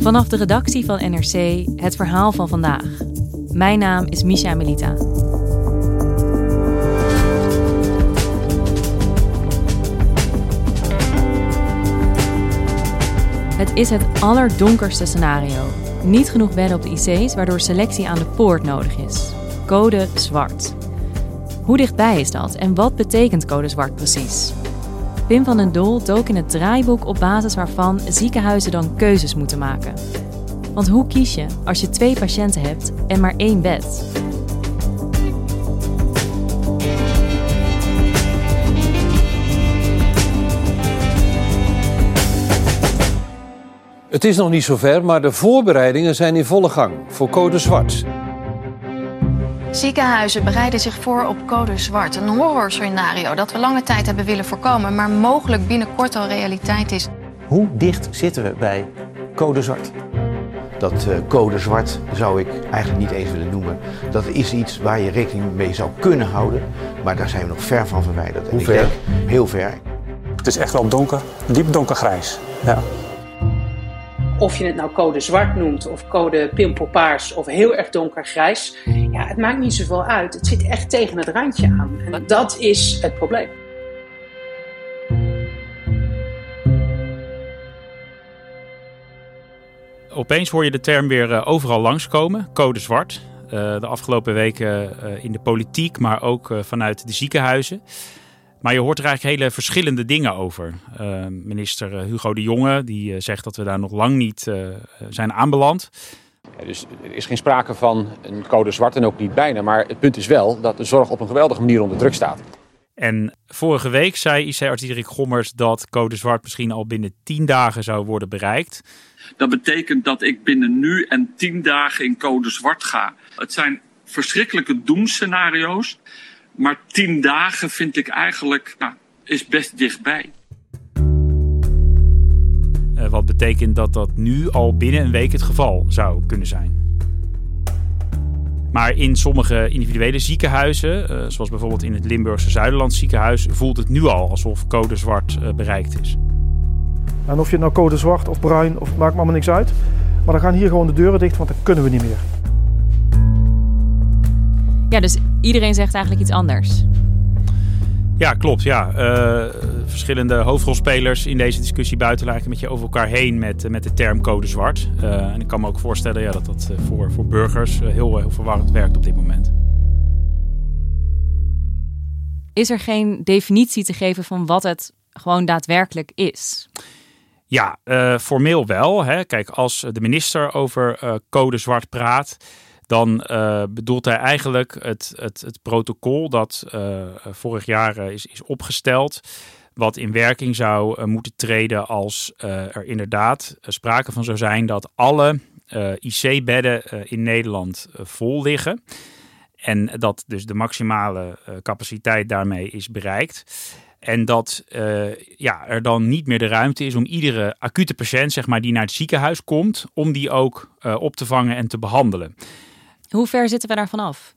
Vanaf de redactie van NRC het verhaal van vandaag. Mijn naam is Misha Melita. Het is het allerdonkerste scenario. Niet genoeg bedden op de IC's, waardoor selectie aan de poort nodig is. Code zwart. Hoe dichtbij is dat en wat betekent code zwart precies? Pim van den Doel dook in het draaiboek op basis waarvan ziekenhuizen dan keuzes moeten maken. Want hoe kies je als je twee patiënten hebt en maar één bed? Het is nog niet zover, maar de voorbereidingen zijn in volle gang voor code zwart. Ziekenhuizen bereiden zich voor op code zwart. Een horrorscenario dat we lange tijd hebben willen voorkomen, maar mogelijk binnenkort al realiteit is. Hoe dicht zitten we bij code zwart? Dat uh, code zwart zou ik eigenlijk niet eens willen noemen. Dat is iets waar je rekening mee zou kunnen houden, maar daar zijn we nog ver van verwijderd. Hoe ver? heel ver. Het is echt wel donker, diep donkergrijs. Ja. Of je het nou code zwart noemt, of code pimpelpaars, of heel erg donkergrijs. Ja, het maakt niet zoveel uit. Het zit echt tegen het randje aan. En dat is het probleem. Opeens hoor je de term weer uh, overal langskomen, code zwart. Uh, de afgelopen weken uh, in de politiek, maar ook vanuit de ziekenhuizen. Maar je hoort er eigenlijk hele verschillende dingen over. Uh, minister Hugo de Jonge die uh, zegt dat we daar nog lang niet uh, zijn aanbeland. Ja, dus er is geen sprake van een code zwart en ook niet bijna. Maar het punt is wel dat de zorg op een geweldige manier onder druk staat. En vorige week zei IC-arts Diederik Gommers dat code zwart misschien al binnen 10 dagen zou worden bereikt. Dat betekent dat ik binnen nu en 10 dagen in code zwart ga. Het zijn verschrikkelijke doemscenario's. Maar tien dagen vind ik eigenlijk, nou, is best dichtbij. Uh, wat betekent dat dat nu al binnen een week het geval zou kunnen zijn. Maar in sommige individuele ziekenhuizen, uh, zoals bijvoorbeeld in het Limburgse Zuiderland ziekenhuis, voelt het nu al alsof code zwart uh, bereikt is. En of je nou code zwart of bruin, of maakt me allemaal niks uit. Maar dan gaan hier gewoon de deuren dicht, want dan kunnen we niet meer. Ja, dus iedereen zegt eigenlijk iets anders. Ja, klopt. Ja. Uh, verschillende hoofdrolspelers in deze discussie buiten een beetje over elkaar heen met, met de term code zwart. Uh, en ik kan me ook voorstellen ja, dat dat voor, voor burgers heel, heel verwarrend werkt op dit moment. Is er geen definitie te geven van wat het gewoon daadwerkelijk is? Ja, uh, formeel wel. Hè. Kijk, als de minister over code zwart praat dan uh, bedoelt hij eigenlijk het, het, het protocol dat uh, vorig jaar uh, is, is opgesteld. Wat in werking zou moeten treden als er inderdaad sprake van zou zijn dat alle IC-bedden in Nederland vol liggen. En dat dus de maximale capaciteit daarmee is bereikt. En dat ja, er dan niet meer de ruimte is om iedere acute patiënt zeg maar, die naar het ziekenhuis komt, om die ook op te vangen en te behandelen. Hoe ver zitten we daarvan af?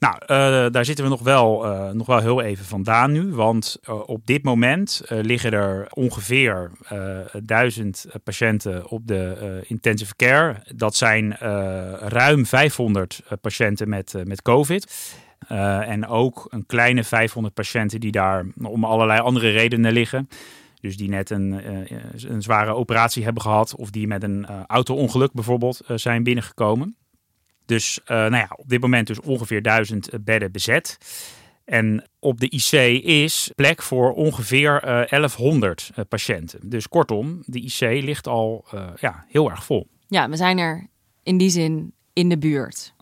Nou, uh, daar zitten we nog wel, uh, nog wel heel even vandaan nu. Want uh, op dit moment liggen er ongeveer duizend patiënten op de intensive care. Dat zijn ruim 500 patiënten met, met COVID. en ook een kleine 500 patiënten die daar om allerlei andere redenen liggen. Dus die net een, een zware operatie hebben gehad. Of die met een auto-ongeluk bijvoorbeeld zijn binnengekomen. Dus uh, nou ja, op dit moment dus ongeveer duizend bedden bezet. En op de IC is plek voor ongeveer uh, 1100 uh, patiënten. Dus kortom, de IC ligt al ja, heel erg vol. Ja, we zijn er in die zin in de buurt.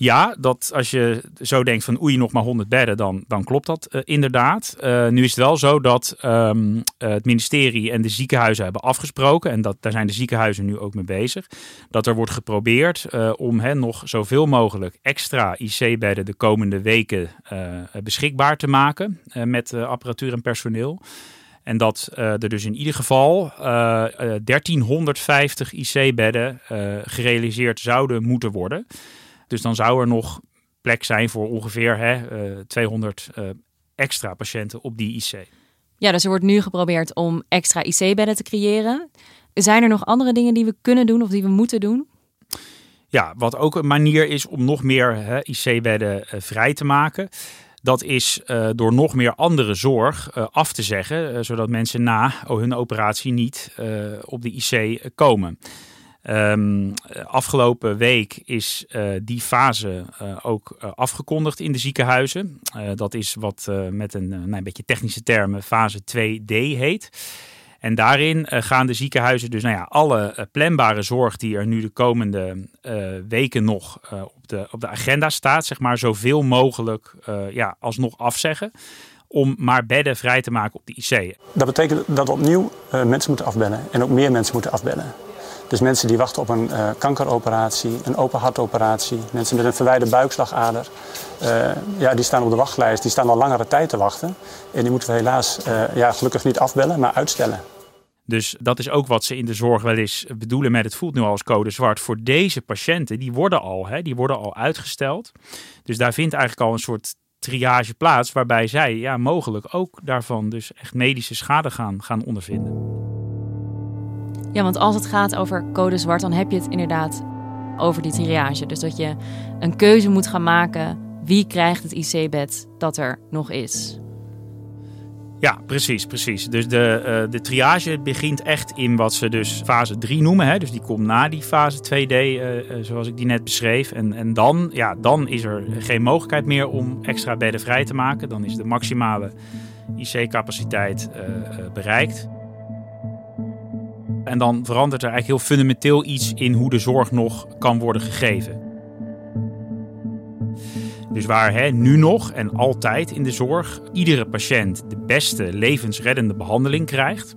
Ja, dat als je zo denkt van oei, nog maar 100 bedden, dan, dan klopt dat uh, inderdaad. Uh, nu is het wel zo dat um, het ministerie en de ziekenhuizen hebben afgesproken, en dat, daar zijn de ziekenhuizen nu ook mee bezig, dat er wordt geprobeerd om hen nog zoveel mogelijk extra IC-bedden de komende weken beschikbaar te maken met apparatuur en personeel. En dat er dus in ieder geval uh, uh, 1350 IC-bedden gerealiseerd zouden moeten worden. Dus dan zou er nog plek zijn voor ongeveer hè, 200 extra patiënten op die IC. Ja, dus er wordt nu geprobeerd om extra IC-bedden te creëren. Zijn er nog andere dingen die we kunnen doen of die we moeten doen? Ja, wat ook een manier is om nog meer IC-bedden vrij te maken. Dat is uh, door nog meer andere zorg uh, af te zeggen, uh, zodat mensen na hun operatie niet op de IC komen. Um, afgelopen week is die fase ook afgekondigd in de ziekenhuizen. dat is wat met een, nou, een beetje technische termen fase 2D heet. En daarin gaan de ziekenhuizen dus nou ja, alle planbare zorg die er nu de komende weken nog op, de, op de agenda staat, zeg maar, zoveel mogelijk ja, alsnog afzeggen. Om maar bedden vrij te maken op de IC. Dat betekent dat we opnieuw mensen moeten afbellen en ook meer mensen moeten afbellen. Dus mensen die wachten op een kankeroperatie, een open hartoperatie, mensen met een verwijde buikslagader, ja, die staan op de wachtlijst, die staan al langere tijd te wachten. En die moeten we helaas ja, gelukkig niet afbellen, maar uitstellen. Dus dat is ook wat ze in de zorg wel eens bedoelen met het voelt nu al als code zwart. Voor deze patiënten, die worden al, hè, die worden al uitgesteld. Dus daar vindt eigenlijk al een soort triage plaats waarbij zij ja, mogelijk ook daarvan dus echt medische schade gaan, gaan ondervinden. Ja, want als het gaat over code zwart, dan heb je het inderdaad over die triage. Dus dat je een keuze moet gaan maken wie krijgt het IC-bed dat er nog is. Ja, precies, precies. Dus de, uh, de triage begint echt in wat ze dus fase 3 noemen. Hè? Dus die komt na die fase 2D, uh, uh, zoals ik die net beschreef. En, en dan, ja, dan is er geen mogelijkheid meer om extra bedden vrij te maken. Dan is de maximale IC-capaciteit eh, bereikt. En dan verandert er eigenlijk heel fundamenteel iets in hoe de zorg nog kan worden gegeven. Dus waar hè, nu nog en altijd in de zorg iedere patiënt de beste levensreddende behandeling krijgt,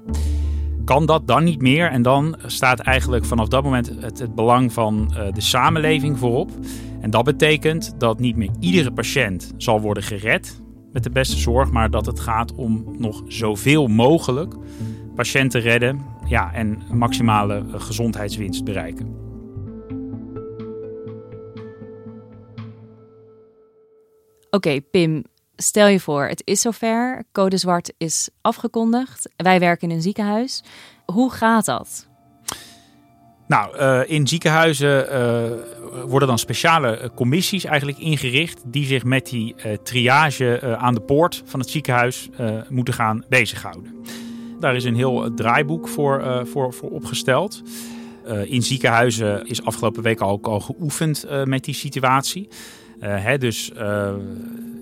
kan dat dan niet meer. En dan staat eigenlijk vanaf dat moment het, belang van uh, de samenleving voorop. En dat betekent dat niet meer iedere patiënt zal worden gered met de beste zorg, maar dat het gaat om nog zoveel mogelijk patiënten redden ja, en maximale gezondheidswinst bereiken. Oké, Pim, stel je voor, het is zover. Code Zwart is afgekondigd. Wij werken in een ziekenhuis. Hoe gaat dat? Nou, uh, in ziekenhuizen uh, worden dan speciale commissies eigenlijk ingericht die zich met die uh, triage aan de poort van het ziekenhuis moeten gaan bezighouden. Daar is een heel draaiboek voor, voor, voor opgesteld. in ziekenhuizen is afgelopen week al, al geoefend met die situatie. Hè, dus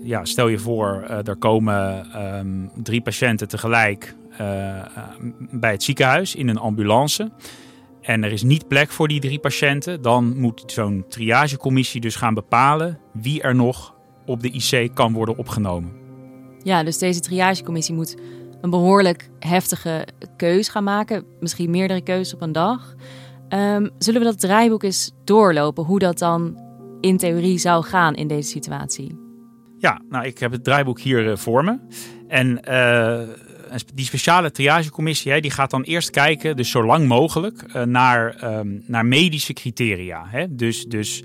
ja, stel je voor, er komen um, drie patiënten tegelijk bij het ziekenhuis in een ambulance. En er is niet plek voor die drie patiënten. Dan moet zo'n triagecommissie dus gaan bepalen wie er nog op de IC kan worden opgenomen. Ja, dus deze triagecommissie moet een behoorlijk heftige keus gaan maken. Misschien meerdere keuzes op een dag. Um, zullen we dat draaiboek eens doorlopen? Hoe dat dan in theorie zou gaan in deze situatie? Ja, nou, ik heb het draaiboek hier uh, voor me. En uh, die speciale triagecommissie, hè, die gaat dan eerst kijken, dus zo lang mogelijk, uh, naar, um, naar medische criteria. Hè? Dus, dus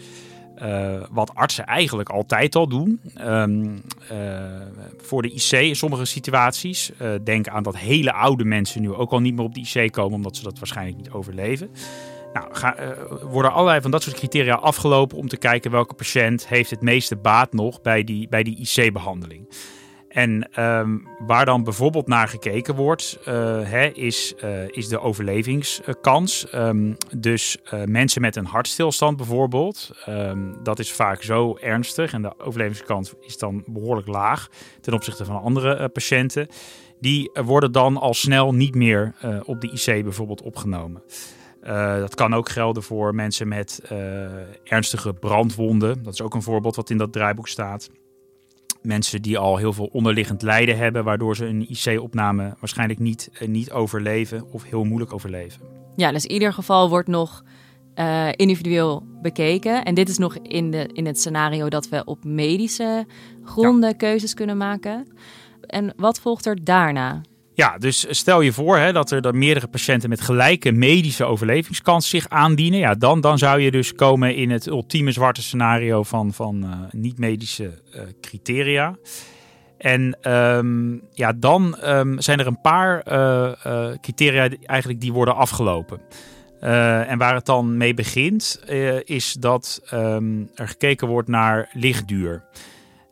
wat artsen eigenlijk altijd al doen. Um, voor de IC in sommige situaties. denk aan dat hele oude mensen nu ook al niet meer op de IC komen, omdat ze dat waarschijnlijk niet overleven. Nou, ga, worden allerlei van dat soort criteria afgelopen om te kijken welke patiënt heeft het meeste baat nog bij die, bij die IC-behandeling. En um, waar dan bijvoorbeeld naar gekeken wordt, uh, hè, is, uh, is de overlevingskans. Um, dus mensen met een hartstilstand bijvoorbeeld, um, dat is vaak zo ernstig en de overlevingskans is dan behoorlijk laag ten opzichte van andere patiënten. Die worden dan al snel niet meer op de IC bijvoorbeeld opgenomen. dat kan ook gelden voor mensen met ernstige brandwonden. Dat is ook een voorbeeld wat in dat draaiboek staat. Mensen die al heel veel onderliggend lijden hebben, waardoor ze een IC-opname waarschijnlijk niet, niet overleven of heel moeilijk overleven. Ja, dus in ieder geval wordt nog uh, individueel bekeken. En dit is nog in, de, in het scenario dat we op medische gronden keuzes kunnen maken. En wat volgt er daarna? Ja, dus stel je voor hè, dat er meerdere patiënten met gelijke medische overlevingskans zich aandienen. Ja, dan, dan zou je dus komen in het ultieme zwarte scenario van, van uh, niet-medische uh, criteria. En um, ja, dan um, zijn er een paar uh, criteria die, eigenlijk die worden afgelopen. En waar het dan mee begint, is dat um, er gekeken wordt naar lichtduur.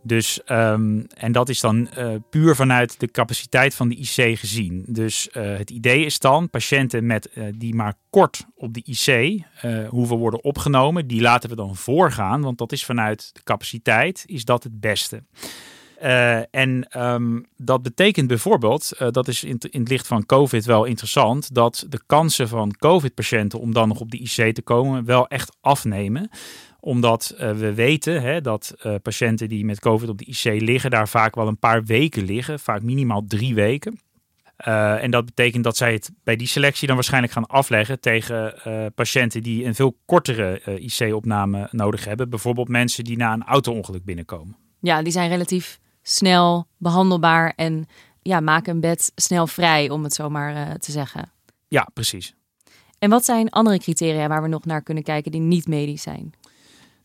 Dus, um, en dat is dan uh, puur vanuit de capaciteit van de IC gezien. Dus het idee is dan, patiënten met, die maar kort op de IC hoeven worden opgenomen, die laten we dan voorgaan, want dat is vanuit de capaciteit, is dat het beste. En um, dat betekent bijvoorbeeld, dat is in, het licht van COVID wel interessant, dat de kansen van COVID-patiënten om dan nog op de IC te komen wel echt afnemen omdat uh, we weten hè, dat patiënten die met COVID op de IC liggen, daar vaak wel een paar weken liggen, vaak minimaal drie weken. en dat betekent dat zij het bij die selectie dan waarschijnlijk gaan afleggen tegen patiënten die een veel kortere IC-opname nodig hebben. Bijvoorbeeld mensen die na een auto-ongeluk binnenkomen. Ja, die zijn relatief snel behandelbaar en ja, maken een bed snel vrij, om het zo maar te zeggen. Ja, precies. En wat zijn andere criteria waar we nog naar kunnen kijken die niet medisch zijn?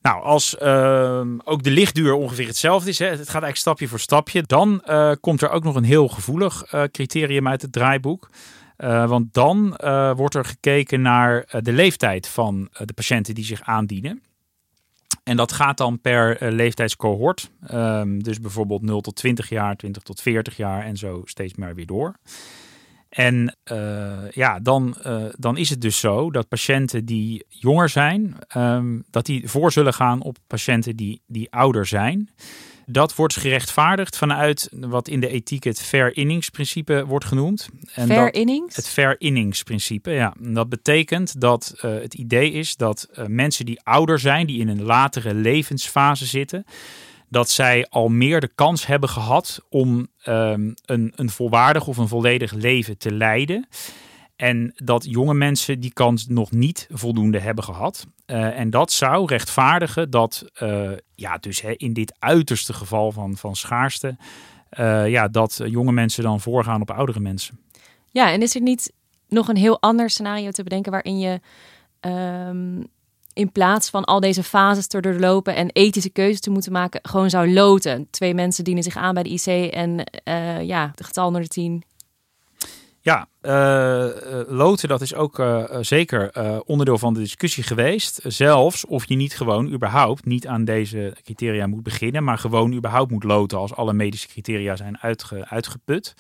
Nou, als uh, ook de lichtduur ongeveer hetzelfde is, hè, het gaat eigenlijk stapje voor stapje, dan uh, komt er ook nog een heel gevoelig uh, criterium uit het draaiboek. want dan wordt er gekeken naar de leeftijd van de patiënten die zich aandienen. En dat gaat dan per leeftijdscohort. Um, dus bijvoorbeeld 0 tot 20 jaar, 20 tot 40 jaar en zo steeds maar weer door. En uh, ja, dan, uh, dan is het dus zo dat patiënten die jonger zijn, um, dat die voor zullen gaan op patiënten die, die ouder zijn dat wordt gerechtvaardigd vanuit wat in de ethiek het fair wordt genoemd. En fair innings? Het fair innings-principe, ja. dat betekent dat uh, het idee is dat mensen die ouder zijn, die in een latere levensfase zitten, dat zij al meer de kans hebben gehad om um, een, een volwaardig of een volledig leven te leiden. En dat jonge mensen die kans nog niet voldoende hebben gehad. Uh, en dat zou rechtvaardigen dat, uh, ja, dus hè, in dit uiterste geval van, van schaarste, uh, ja, dat jonge mensen dan voorgaan op oudere mensen. Ja, en is er niet nog een heel ander scenario te bedenken waarin je um, in plaats van al deze fases te doorlopen en ethische keuzes te moeten maken, gewoon zou loten? Twee mensen dienen zich aan bij de IC en ja, de getal onder de tien ja, uh, loten, dat is ook zeker onderdeel van de discussie geweest. Zelfs of je niet gewoon überhaupt niet aan deze criteria moet beginnen, maar gewoon überhaupt moet loten als alle medische criteria zijn uitge, uitgeput.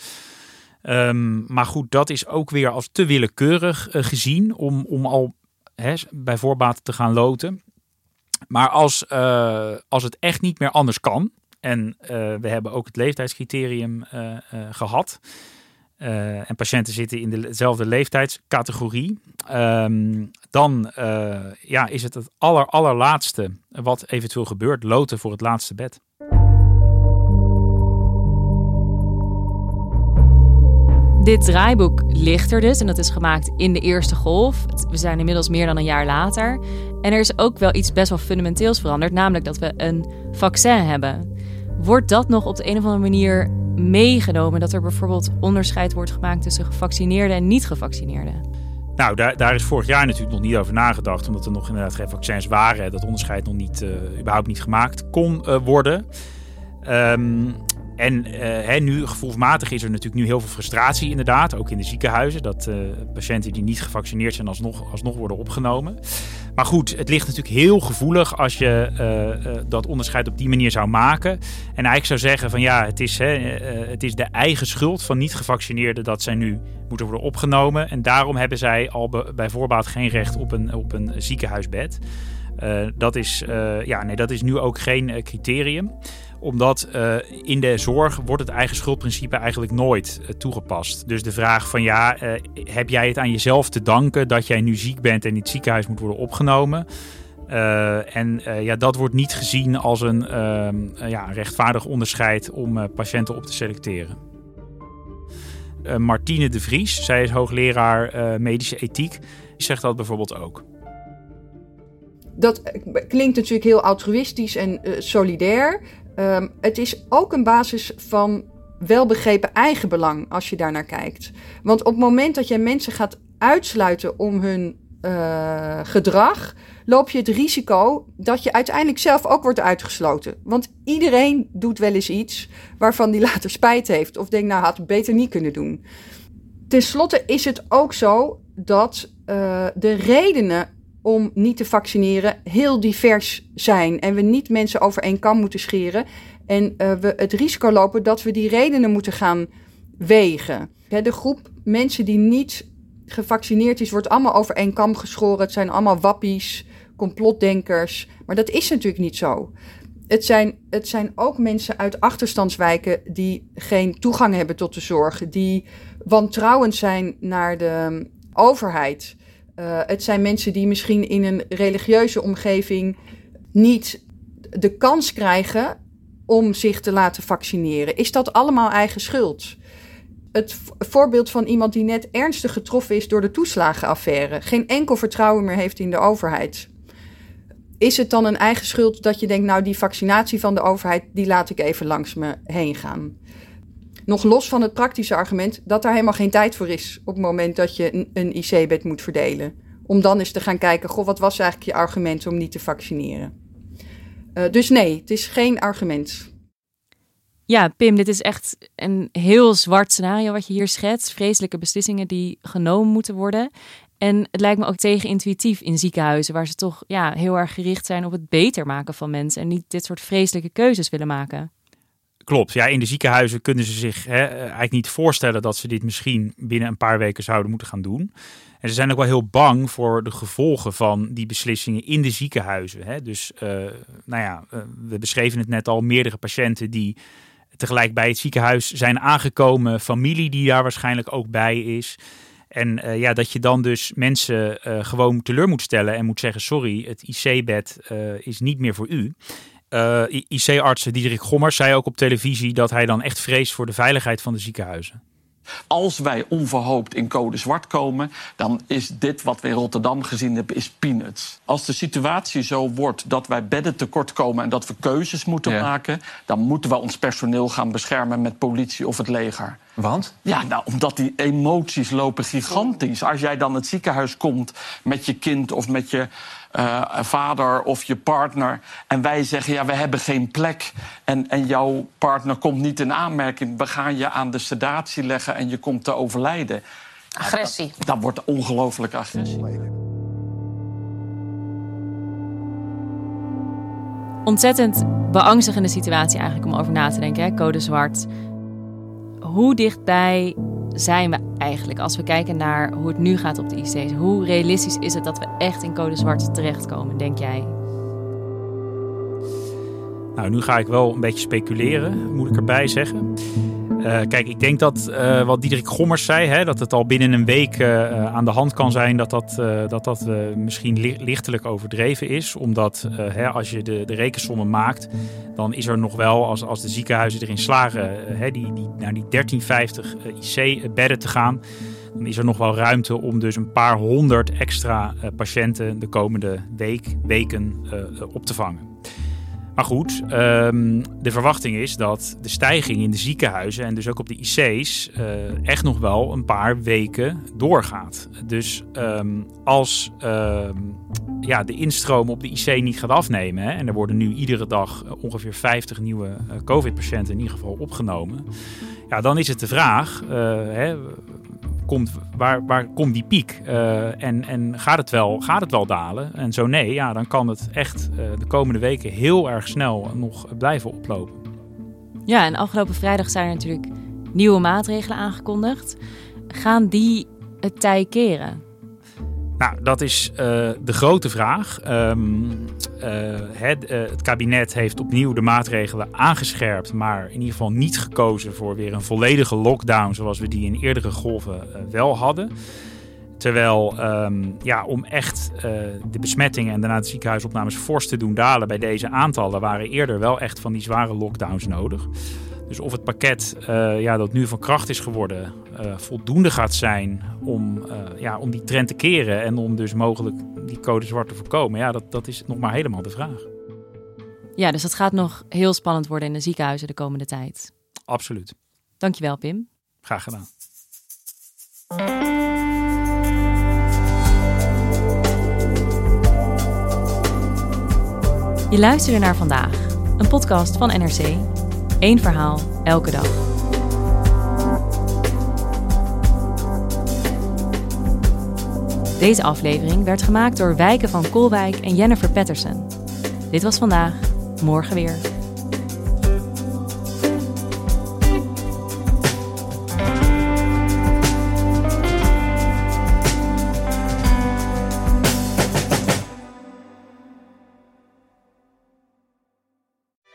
Um, maar goed, dat is ook weer als te willekeurig gezien om, om al hè, bij voorbaat te gaan loten. Maar als, als het echt niet meer anders kan, en we hebben ook het leeftijdscriterium gehad uh, en patiënten zitten in dezelfde leeftijdscategorie, um, dan ja, is het het aller, allerlaatste wat eventueel gebeurt, loten voor het laatste bed. Dit draaiboek ligt er dus en dat is gemaakt in de eerste golf. We zijn inmiddels meer dan een jaar later. En er is ook wel iets best wel fundamenteels veranderd, namelijk dat we een vaccin hebben. Wordt dat nog op de een of andere manier meegenomen dat er bijvoorbeeld onderscheid wordt gemaakt tussen gevaccineerden en niet gevaccineerden? Nou, daar, daar is vorig jaar natuurlijk nog niet over nagedacht, omdat er nog inderdaad geen vaccins waren. Dat onderscheid nog niet, uh, überhaupt niet gemaakt kon uh, worden. Um, en uh, hè, nu, gevoelsmatig, is er natuurlijk nu heel veel frustratie inderdaad, ook in de ziekenhuizen, dat uh, patiënten die niet gevaccineerd zijn alsnog, alsnog worden opgenomen. Maar goed, het ligt natuurlijk heel gevoelig als je uh, dat onderscheid op die manier zou maken. En eigenlijk zou zeggen van ja, het is, hè, het is de eigen schuld van niet-gevaccineerden dat zij nu moeten worden opgenomen. En daarom hebben zij al bij voorbaat geen recht op een, op een ziekenhuisbed. dat, is, ja, nee, dat is nu ook geen criterium Omdat uh, in de zorg wordt het eigen schuldprincipe eigenlijk nooit uh, toegepast. Dus de vraag van ja, uh, heb jij het aan jezelf te danken dat jij nu ziek bent en in het ziekenhuis moet worden opgenomen? en ja, dat wordt niet gezien als een ja, rechtvaardig onderscheid om patiënten op te selecteren. Martine de Vries, zij is hoogleraar medische ethiek, zegt dat bijvoorbeeld ook dat klinkt natuurlijk heel altruïstisch en solidair. Um, het is ook een basis van welbegrepen eigenbelang als je daar naar kijkt. Want op het moment dat je mensen gaat uitsluiten om hun uh, gedrag, loop je het risico dat je uiteindelijk zelf ook wordt uitgesloten. Want iedereen doet wel eens iets waarvan die later spijt heeft of denkt, nou had het beter niet kunnen doen. Ten slotte is het ook zo dat uh, de redenen om niet te vaccineren heel divers zijn. En we niet mensen over één kam moeten scheren. En uh, we het risico lopen dat we die redenen moeten gaan wegen. de groep mensen die niet gevaccineerd is, wordt allemaal over één kam geschoren. Het zijn allemaal wappies, complotdenkers. Maar dat is natuurlijk niet zo. Het zijn, het zijn ook mensen uit achterstandswijken die geen toegang hebben tot de zorg, die wantrouwend zijn naar de overheid. Uh, het zijn mensen die misschien in een religieuze omgeving niet de kans krijgen om zich te laten vaccineren. Is dat allemaal eigen schuld? Het voorbeeld van iemand die net ernstig getroffen is door de toeslagenaffaire, geen enkel vertrouwen meer heeft in de overheid. Is het dan een eigen schuld dat je denkt, nou die vaccinatie van de overheid, die laat ik even langs me heen gaan? Nog los van het praktische argument dat daar helemaal geen tijd voor is op het moment dat je een, IC-bed moet verdelen. Om dan eens te gaan kijken, goh, wat was eigenlijk je argument om niet te vaccineren? Uh, dus nee, het is geen argument. Ja, Pim, dit is echt een heel zwart scenario wat je hier schetst. Vreselijke beslissingen die genomen moeten worden. En het lijkt me ook tegenintuïtief in ziekenhuizen, waar ze toch ja, heel erg gericht zijn op het beter maken van mensen en niet dit soort vreselijke keuzes willen maken. Klopt. Ja, in de ziekenhuizen kunnen ze zich hè, eigenlijk niet voorstellen dat ze dit misschien binnen een paar weken zouden moeten gaan doen. En ze zijn ook wel heel bang voor de gevolgen van die beslissingen in de ziekenhuizen. Hè. Dus, uh, nou ja, uh, we beschreven het net al, meerdere patiënten die tegelijk bij het ziekenhuis zijn aangekomen, familie die daar waarschijnlijk ook bij is. En ja, dat je dan dus mensen gewoon teleur moet stellen en moet zeggen: sorry, het IC-bed is niet meer voor u. Uh, IC-arts Diederik Gommers zei ook op televisie dat hij dan echt vreest voor de veiligheid van de ziekenhuizen. Als wij onverhoopt in code zwart komen, dan is dit wat we in Rotterdam gezien hebben, is peanuts. Als de situatie zo wordt dat wij bedden tekort komen en dat we keuzes moeten ja. maken, dan moeten we ons personeel gaan beschermen met politie of het leger. Want? Ja, nou, omdat die emoties lopen gigantisch. Als jij dan het ziekenhuis komt met je kind of met je uh, vader of je partner. En wij zeggen, ja, we hebben geen plek. En, en jouw partner komt niet in aanmerking. We gaan je aan de sedatie leggen en je komt te overlijden. Agressie. Ja, dat, dat wordt ongelooflijke agressie. Ontzettend beangstigende situatie eigenlijk om over na te denken, hè? code zwart. Hoe dichtbij zijn we eigenlijk als we kijken naar hoe het nu gaat op de IC's? Hoe realistisch is het dat we echt in code zwart terechtkomen, denk jij? Nou, nu ga ik wel een beetje speculeren, moet ik erbij zeggen. Uh, kijk, ik denk dat uh, wat Diederik Gommers zei, hè, dat het al binnen een week uh, aan de hand kan zijn dat dat, dat, dat misschien li lichtelijk overdreven is. Omdat hè, als je de, de rekensommen maakt, dan is er nog wel, als, als de ziekenhuizen erin slagen hè, die, die, naar die 1350 IC-bedden te gaan, dan is er nog wel ruimte om dus een paar honderd extra patiënten de komende week, weken op te vangen. Maar goed, um, de verwachting is dat de stijging in de ziekenhuizen en dus ook op de IC's uh, echt nog wel een paar weken doorgaat. Dus um, als um, ja, de instroom op de IC niet gaat afnemen, hè, en er worden nu iedere dag ongeveer 50 nieuwe uh, COVID-patiënten in ieder geval opgenomen, ja, dan is het de vraag: uh, hè, komt, waar, waar komt die piek? Uh, en en gaat, het wel, gaat het wel dalen? En zo nee, ja, dan kan het echt uh, de komende weken heel erg snel nog blijven oplopen. Ja, en afgelopen vrijdag zijn er natuurlijk nieuwe maatregelen aangekondigd. Gaan die het tij keren? Nou, dat is uh, de grote vraag. Um, het, het, kabinet heeft opnieuw de maatregelen aangescherpt, maar in ieder geval niet gekozen voor weer een volledige lockdown zoals we die in eerdere golven wel hadden. Terwijl ehm, ja, om echt de besmettingen en daarna de ziekenhuisopnames fors te doen dalen bij deze aantallen, waren eerder wel echt van die zware lockdowns nodig. Dus of het pakket uh, ja, dat nu van kracht is geworden uh, voldoende gaat zijn om, ja, om die trend te keren en om dus mogelijk die code zwart te voorkomen, ja, dat, dat is nog maar helemaal de vraag. Ja, dus het gaat nog heel spannend worden in de ziekenhuizen de komende tijd. Absoluut. Dankjewel, Pim. Graag gedaan. Je luisterde naar vandaag, een podcast van NRC. Eén verhaal, elke dag. Deze aflevering werd gemaakt door Wijken van Kolwijk en Jennifer Patterson. Dit was vandaag, morgen weer.